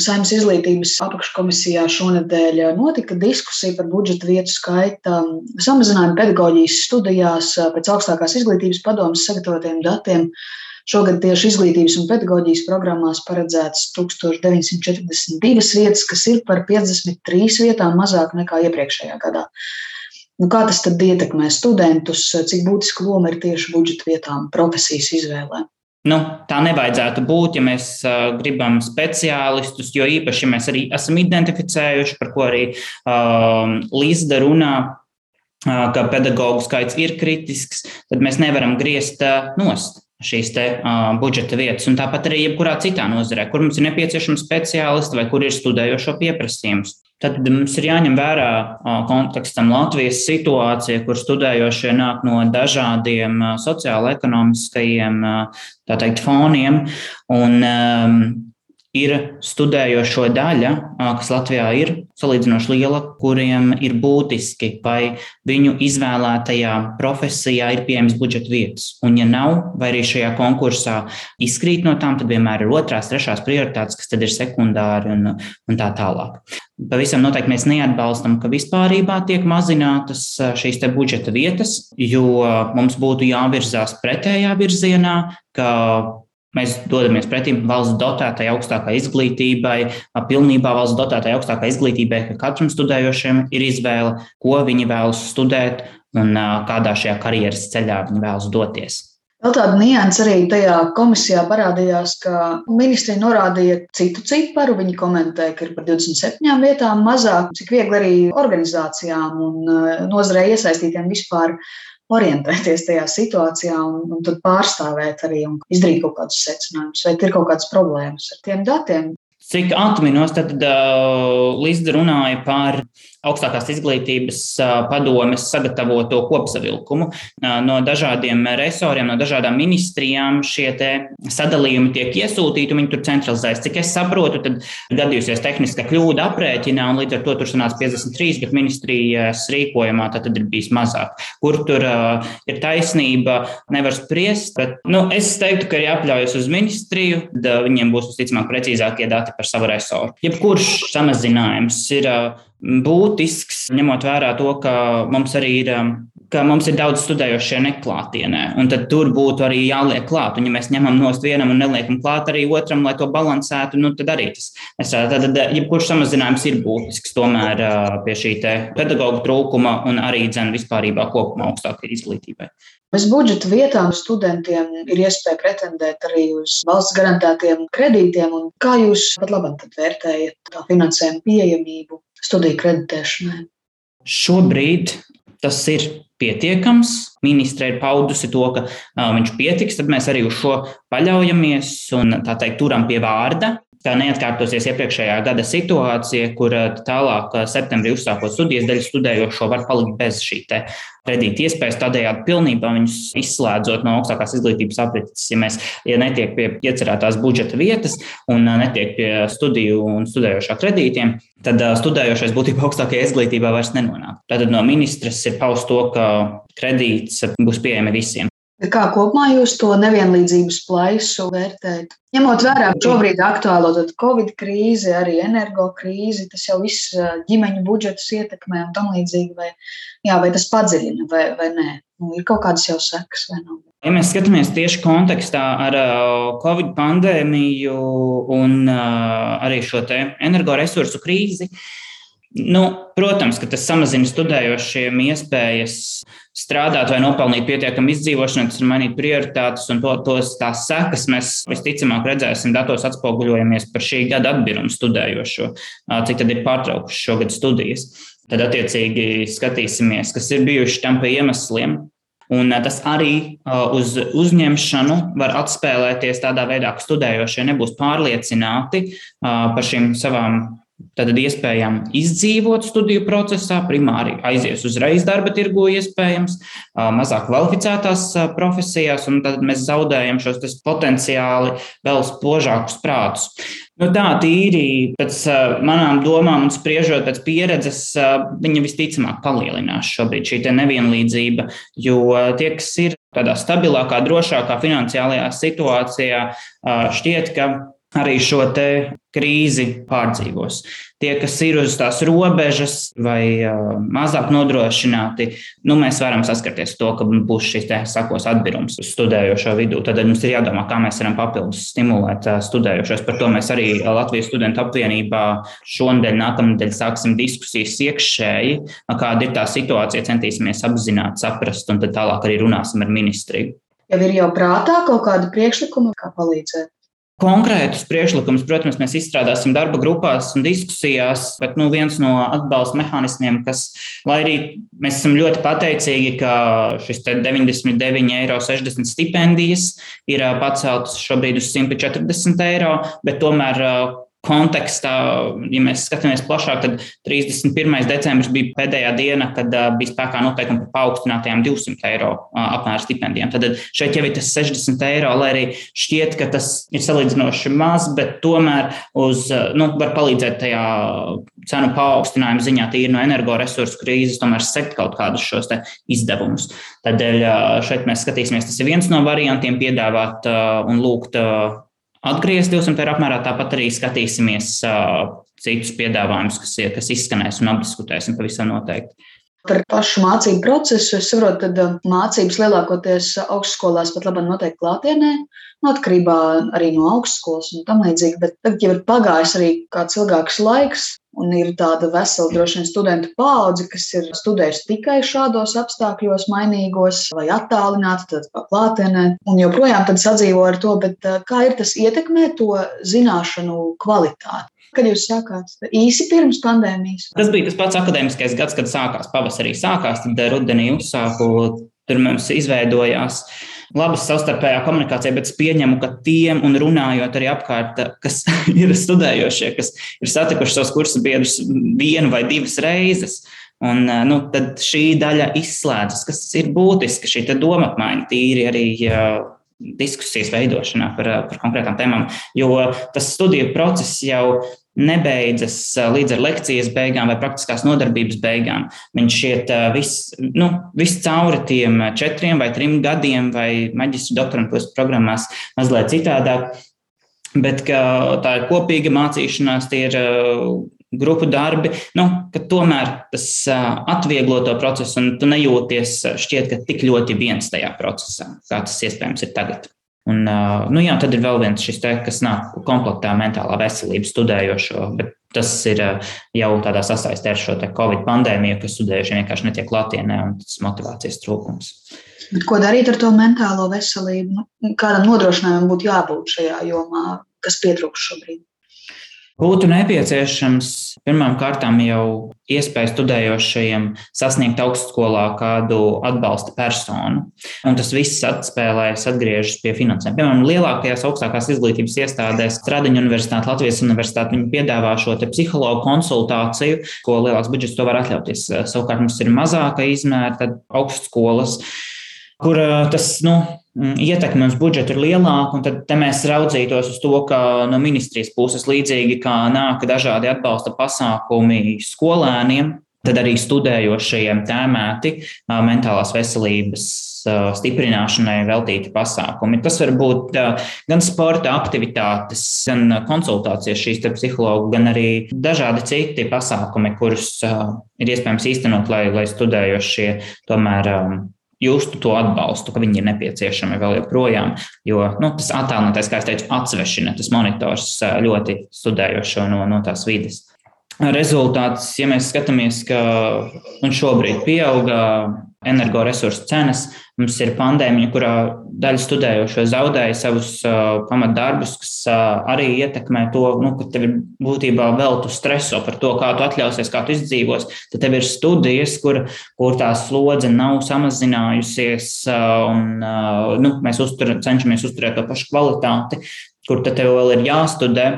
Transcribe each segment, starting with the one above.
Saimnes izglītības apakškomisijā šonadēļ notika diskusija par budžeta vietu skaita samazinājumu pedagoģijas studijās pēc augstākās izglītības padomas sagatavotiem datiem. Šogad tieši izglītības un pedagoģijas programmās paredzētas 1942 vietas, kas ir par 53 vietām mazāk nekā iepriekšējā gadā. Nu, kā tas tad ietekmē studentus, cik būtiska loma ir tieši budžeta vietām profesijas izvēlē? Nu, tā nevajadzētu būt, ja mēs uh, gribam speciālistus, jo īpaši mēs arī esam identificējuši, par ko arī uh, Līsda runā, uh, ka pedagoģu skaits ir kritisks, tad mēs nevaram griezt uh, nost šīs te, uh, budžeta vietas. Un tāpat arī jebkurā citā nozarē, kur mums ir nepieciešams speciālisti vai kur ir studējošo pieprasījums. Tad mums ir jāņem vērā kontekstam Latvijas situācija, kur studējošie nāk no dažādiem sociālo-ekonomiskajiem teikt, foniem. Un, ir studējošo daļa, kas Latvijā ir salīdzinoši liela, kuriem ir būtiski, vai viņu izvēlētajā profesijā ir pieejams budžeta vietas. Un, ja nav, vai arī šajā konkursā izkrīt no tām, tad vienmēr ir otrās, trešās prioritātes, kas tad ir sekundāri un, un tā tālāk. Pavisam noteikti mēs neatbalstam, ka vispārībā tiek mazinātas šīs budžeta vietas, jo mums būtu jāvirzās pretējā virzienā, ka Mēs dodamies pretī valsts dotētai augstākai izglītībai, pilnībā valsts dotētai augstākai izglītībai, ka katram studējošiem ir izvēle, ko viņi vēlas studēt un kādā šajā karjeras ceļā viņi vēlas doties. Vēl tāda nianses arī tajā komisijā parādījās, ka ministrija norādīja citu ciparu. Viņi komentēja, ka ir par 27 vietām mazāk, cik viegli arī organizācijām un nozarē iesaistītiem vispār orientēties tajā situācijā un, un tad pārstāvēt arī un izdarīt kaut kādus secinājumus, vai ir kaut kādas problēmas ar tiem datiem. Cik atminos, tad uh, Līsda runāja par augstākās izglītības padomes sagatavoto kopsavilkumu. No dažādiem resoriem, no dažādām ministrijām šie sadalījumi tiek iesūtīti, un viņi tur centralizējas. Cik es saprotu, tad gadījusies tehniska kļūda aprēķinā, un līdz ar to tur sanāca 53, bet ministrijas rīkojumā tad ir bijis mazāk. Kur tur uh, ir taisnība, nevar spriest, bet nu, es teiktu, ka ir jāpļaujas uz ministriju, viņiem būs visticamāk precīzākie dati par savu resoru. Jebkurš samazinājums ir uh, būtisks, ņemot vērā to, ka mums arī ir, um, ka mums ir daudz studējošie neklātienē. Tad tur būtu arī jāliek klāt. Un, ja mēs ņemam nost vienam un neliekam klāt arī otram, lai to balansētu, nu, tad arī tas ir. Tad, jebkurš samazinājums ir būtisks tomēr uh, pie šī pedagoģa trūkuma un arī dzene vispārībā kopumā augstākai izglītībai. Bez budžeta vietām studentiem ir iespēja pretendēt arī uz valsts garantētiem kredītiem. Kā jūs pat labāk vērtējat tā finansējuma pieejamību studiju kreditēšanai? Šobrīd tas ir pietiekams. Ministre ir paudusi to, ka uh, viņš pietiks, tad mēs arī uz šo paļaujamies un tā teikt, turam pie vārda tā neatkārtosies iepriekšējā gada situācija, kur eh, tālāk eh, septembrī uzsākot studijas, daļa studējošo var palikt bez šī kredīta iespējas, tādējādi pilnībā viņus izslēdzot no augstākās izglītības aprites. Ja mēs ja netiek pie iecerētās budžeta vietas un eh, netiek pie studiju un studējošā kredītiem, tad studējošais būtībā augstākajā izglītībā vairs nenonāk. Tātad no ministras ir paust to, ka kredīts būs pieejami visiem. Kā kopumā jūs to nevienlīdzības plaisu vērtējat? Ņemot vērā šobrīd aktuālo Covid krīzi, arī energo krīzi, tas jau viss ģimeņu budžetus ietekmē un tam līdzīgi, vai, jā, vai tas padziļina vai, vai nē. Nu, ir kaut kādas jau sekas vai nav. Ja mēs skatāmies tieši kontekstā ar Covid pandēmiju un arī šo energoresursu krīzi, nu, protams, ka tas samazina studējošiem iespējas strādāt vai nopelnīt pietiekami izdzīvošanu, tas ir mainīt prioritātes, un to, tos tās sekas mēs visticamāk redzēsim datos atspoguļojamies par šī gada atbirumu studējošo, cik tad ir pārtraukuši šogad studijas. Tad attiecīgi skatīsimies, kas ir bijuši tam pie iemesliem. Un tas arī uz uzņemšanu var atspēlēties tādā veidā, ka studējošie nebūs pārliecināti par šīm savām Tad iespējām izdzīvot studiju procesā, primāri aizies uzreiz darba tirgu, iespējams, mazāk kvalificētās profesijās, un tad mēs zaudējam šos potenciāli vēl spožākus prātus. Nu, tā tīri pēc manām domām un spriežot pēc pieredzes, viņa visticamāk palielinās šobrīd šī nevienlīdzība, jo tie, kas ir tādā stabilākā, drošākā finansiālajā situācijā, šķiet, ka arī šo krīzi pārdzīvos. Tie, kas ir uz tās robežas vai mazāk nodrošināti, nu, mēs varam saskarties ar to, ka būs šis sakos atbirums studējošo vidū. Tad mums ir jādomā, kā mēs varam papildus stimulēt studējošos. Par to mēs arī Latvijas studentu apvienībā šonadēļ, nākamnedēļ sāksim diskusijas iekšēji, kāda ir tā situācija, centīsimies apzināt, saprast un tad tālāk arī runāsim ar ministriju. Jau ir jau prātā kaut kādi priekšlikumi, kā palīdzēt? Konkrētus priekšlikumus, protams, mēs izstrādāsim darba grupās un diskusijās, bet nu, viens no atbalsta mehānismiem, kas, lai arī mēs esam ļoti pateicīgi, ka šis 99,60 eiro stipendijas ir paceltas šobrīd uz 140 eiro, bet tomēr kontekstā, ja mēs skatāmies plašāk, tad 31. decembris bija pēdējā diena, kad bija spēkā noteikumi par paaugstinātajām 200 eiro apmēra stipendijām. Tad šeit jau ir tas 60 eiro, lai arī šķiet, ka tas ir salīdzinoši maz, bet tomēr uz, nu, var palīdzēt tajā cenu paaugstinājuma ziņā, tīri no energoresursu krīzes, tomēr sekt kaut kādus šos izdevumus. Tādēļ šeit mēs skatīsimies, tas ir viens no variantiem piedāvāt un lūgt atgriezt 200 eiro apmērā. Tāpat arī skatīsimies uh, citus piedāvājumus, kas, kas izskanēs un apdiskutēsim pavisam noteikti. Par pašu mācību procesu es saprotu, ka mācības lielākoties augstskolās pat labi notiek klātienē, nu, atkarībā arī no augstskolas un tam līdzīgi. Bet tagad jau ir pagājis arī kāds ilgāks laiks, un ir tāda vesela droši vien studentu paudze, kas ir studējusi tikai šādos apstākļos, mainīgos vai attālināti, tad klātienē, un joprojām sadzīvo ar to, bet kā ir tas ietekmē to zināšanu kvalitāti? Kad jūs sākāt īsi pirms pandēmijas? Tas bija tas pats akadēmiskais gads, kad sākās pavasarī, sākās, tad rudenī uzsāku. Tur mums izveidojās laba savstarpējā komunikācija, bet es pieņemu, ka tiem un runājot arī apkārt, kas ir studējošie, kas ir satikuši savus kursus biedrus vienu vai divas reizes. Un, nu, tad šī daļa izslēdzas, kas ir būtiska, šī doma apmaiņa, tīri arī diskusijas veidošanā par, par konkrētām tēmām. Jo tas studiju process jau nebeidzas līdz ar lekcijas beigām vai praktiskās nodarbības beigām. Viņš iet viss nu, vis cauri tiem četriem vai trim gadiem, vai maģistra doktorantūras programmās mazliet citādāk. Bet tā ir kopīga mācīšanās, tie ir grupu darbi, nu, ka tomēr tas atvieglo to procesu, un tu nejūties šķiet, ka tik ļoti viens tajā procesā, kā tas iespējams ir tagad. Un, nu, jā, tad ir vēl viens šis te, kas nāk komplektā mentālā veselība studējošo, bet tas ir jau tādā sasaistē ar šo Covid pandēmiju, ka studējošie vienkārši netiek klātienē un tas motivācijas trūkums. Bet ko darīt ar to mentālo veselību? Nu, kādam nodrošinājumam būtu jābūt šajā jomā, kas pietrūkst šobrīd? Būtu nepieciešams pirmām kārtām jau iespēja studējošajiem sasniegt augstskolā kādu atbalsta personu. Un tas viss atspēlējas, atgriežas pie finansēm. Piemēram, lielākajās augstākās izglītības iestādēs, Stradiņa Universitāte, Latvijas Universitāte, viņi piedāvā šo psihologu konsultāciju, ko lielāks budžets to var atļauties. Savukārt mums ir mazāka izmēra, tad augstskolas kur tas nu, ietekme uz budžetu ir lielāka. Tad mēs raudzītos uz to, ka no ministrijas puses līdzīgi kā nāk dažādi atbalsta pasākumi skolēniem, tad arī studējošajiem tēmēti mentālās veselības stiprināšanai veltīti pasākumi. Tas var būt gan sporta aktivitātes, gan konsultācijas šīs psihologu, gan arī dažādi citi pasākumi, kurus ir iespējams īstenot, lai, lai studējošie tomēr justu to atbalstu, ka viņi ir nepieciešami vēl joprojām. Jo nu, tas attēlotais, kā jau teicu, atsvešina tas monitors ļoti studējošo no, no tās vidas. Rezultāts, ja mēs skatāmies, ka šobrīd pieauga energoresursu cenas, mums ir pandēmija, kurā daļa studējošo zaudēja savus uh, pamatdarbus, kas uh, arī ietekmē to, nu, ka tev ir būtībā vēl tu streso par to, kā tu atļausies, kā tu izdzīvos. Tad tev ir studijas, kur, kur tā slodze nav samazinājusies, uh, un uh, nu, mēs uztur, cenšamies uzturēt to pašu kvalitāti, kur tad tev vēl ir jāstudē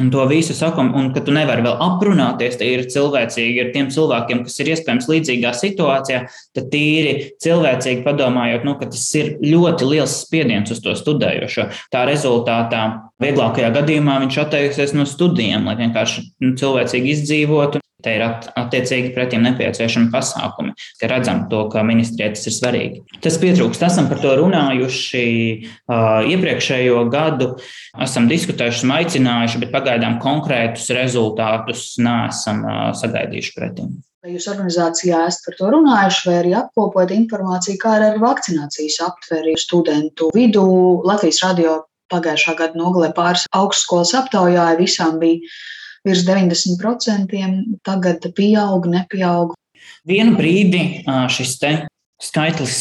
Un to visu sakam, un ka tu nevari vēl aprunāties, tie ir cilvēcīgi ar tiem cilvēkiem, kas ir iespējams līdzīgā situācijā, tad tīri cilvēcīgi padomājot, nu, ka tas ir ļoti liels spiediens uz to studējošo. Tā rezultātā vieglākajā gadījumā viņš atteiksies no studijām, lai vienkārši nu, cilvēcīgi izdzīvotu. Te ir attiecīgi pretim nepieciešami pasākumi, ka redzam to, ka ministrijai tas ir svarīgi. Tas pietrūkst. Esam par to runājuši uh, iepriekšējo gadu, esam diskutējuši, esam aicinājuši, bet pagaidām konkrētus rezultātus neesam uh, sagaidījuši pretim. Vai jūs organizācijā esat par to runājuši, vai arī apkopot informāciju, kā ar vakcinācijas aptveri studentu vidū? Latvijas radio pagājušā gada nogalē pāris augstskolas aptaujāja, visām bija virs 90%, tagad pieaug, nepieaug. Vienu brīdi šis te skaitlis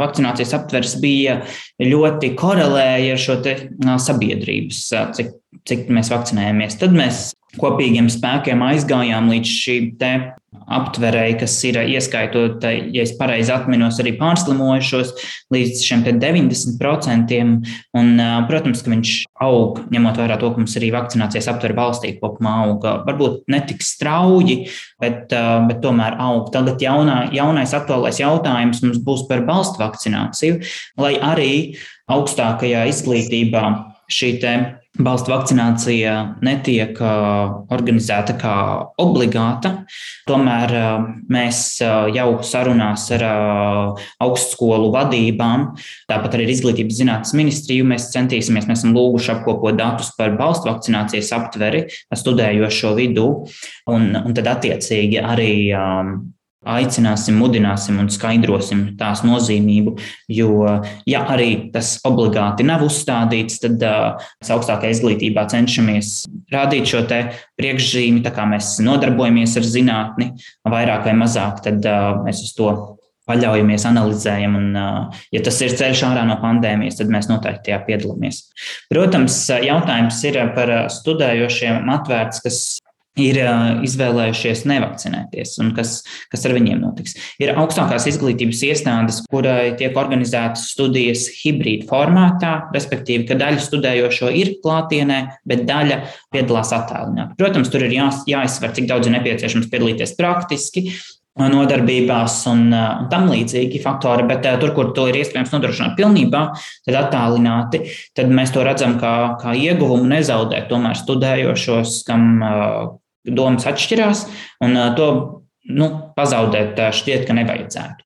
vakcinācijas aptvers bija ļoti korelēja ar šo sabiedrības, cik, cik mēs vakcinējamies. Tad mēs kopīgiem spēkiem aizgājām līdz šīm aptverēji, kas ir ieskaitot, ja es pareizi atminos, arī pārslimojušos līdz šiem 90%. Un, protams, ka viņš aug, ņemot vērā to, ka mums arī vakcinācijas aptvere valstī kopumā auga. Varbūt ne tik strauji, bet, bet tomēr aug. Tagad jaunā, jaunais aktuālais jautājums mums būs par balstu vakcināciju, lai arī augstākajā izglītībā šī Balstu vakcinācija netiek organizēta kā obligāta. Tomēr mēs jau sarunās ar augstskolu vadībām, tāpat arī ar Izglītības zinātnes ministriju, mēs centīsimies, mēs esam lūguši apkopot datus par balstu vakcinācijas aptveri studējošo vidū, un, un tad attiecīgi arī aicināsim, mudināsim un skaidrosim tās nozīmību. Jo, ja arī tas obligāti nav uzstādīts, tad mēs augstākajā izglītībā cenšamies rādīt šo priekšzīmi, tā kā mēs nodarbojamies ar zinātni, vairāk vai mazāk, tad mēs uz to paļaujamies, analizējam, un, ja tas ir ceļš ārā no pandēmijas, tad mēs noteikti tajā piedalāmies. Protams, jautājums ir par studējošiem atvērts, kas ir izvēlējušies nevakcinēties, un kas, kas ar viņiem notiks. Ir augstākās izglītības iestādes, kurai tiek organizētas studijas hibrīd formātā, respektīvi, ka daļa studējošo ir klātienē, bet daļa piedalās attālināti. Protams, tur ir jā, jāizsver, cik daudz ir nepieciešams piedalīties praktiski, nodarbībās un, un tam līdzīgi faktori, bet tur, kur to ir iespējams nodrošināt pilnībā, tad attālināti, tad mēs to redzam kā, kā ieguvumu nezaudēt tomēr studējošos, kam domas atšķirās, un to nu, pazaudēt šķiet, ka nevajadzētu.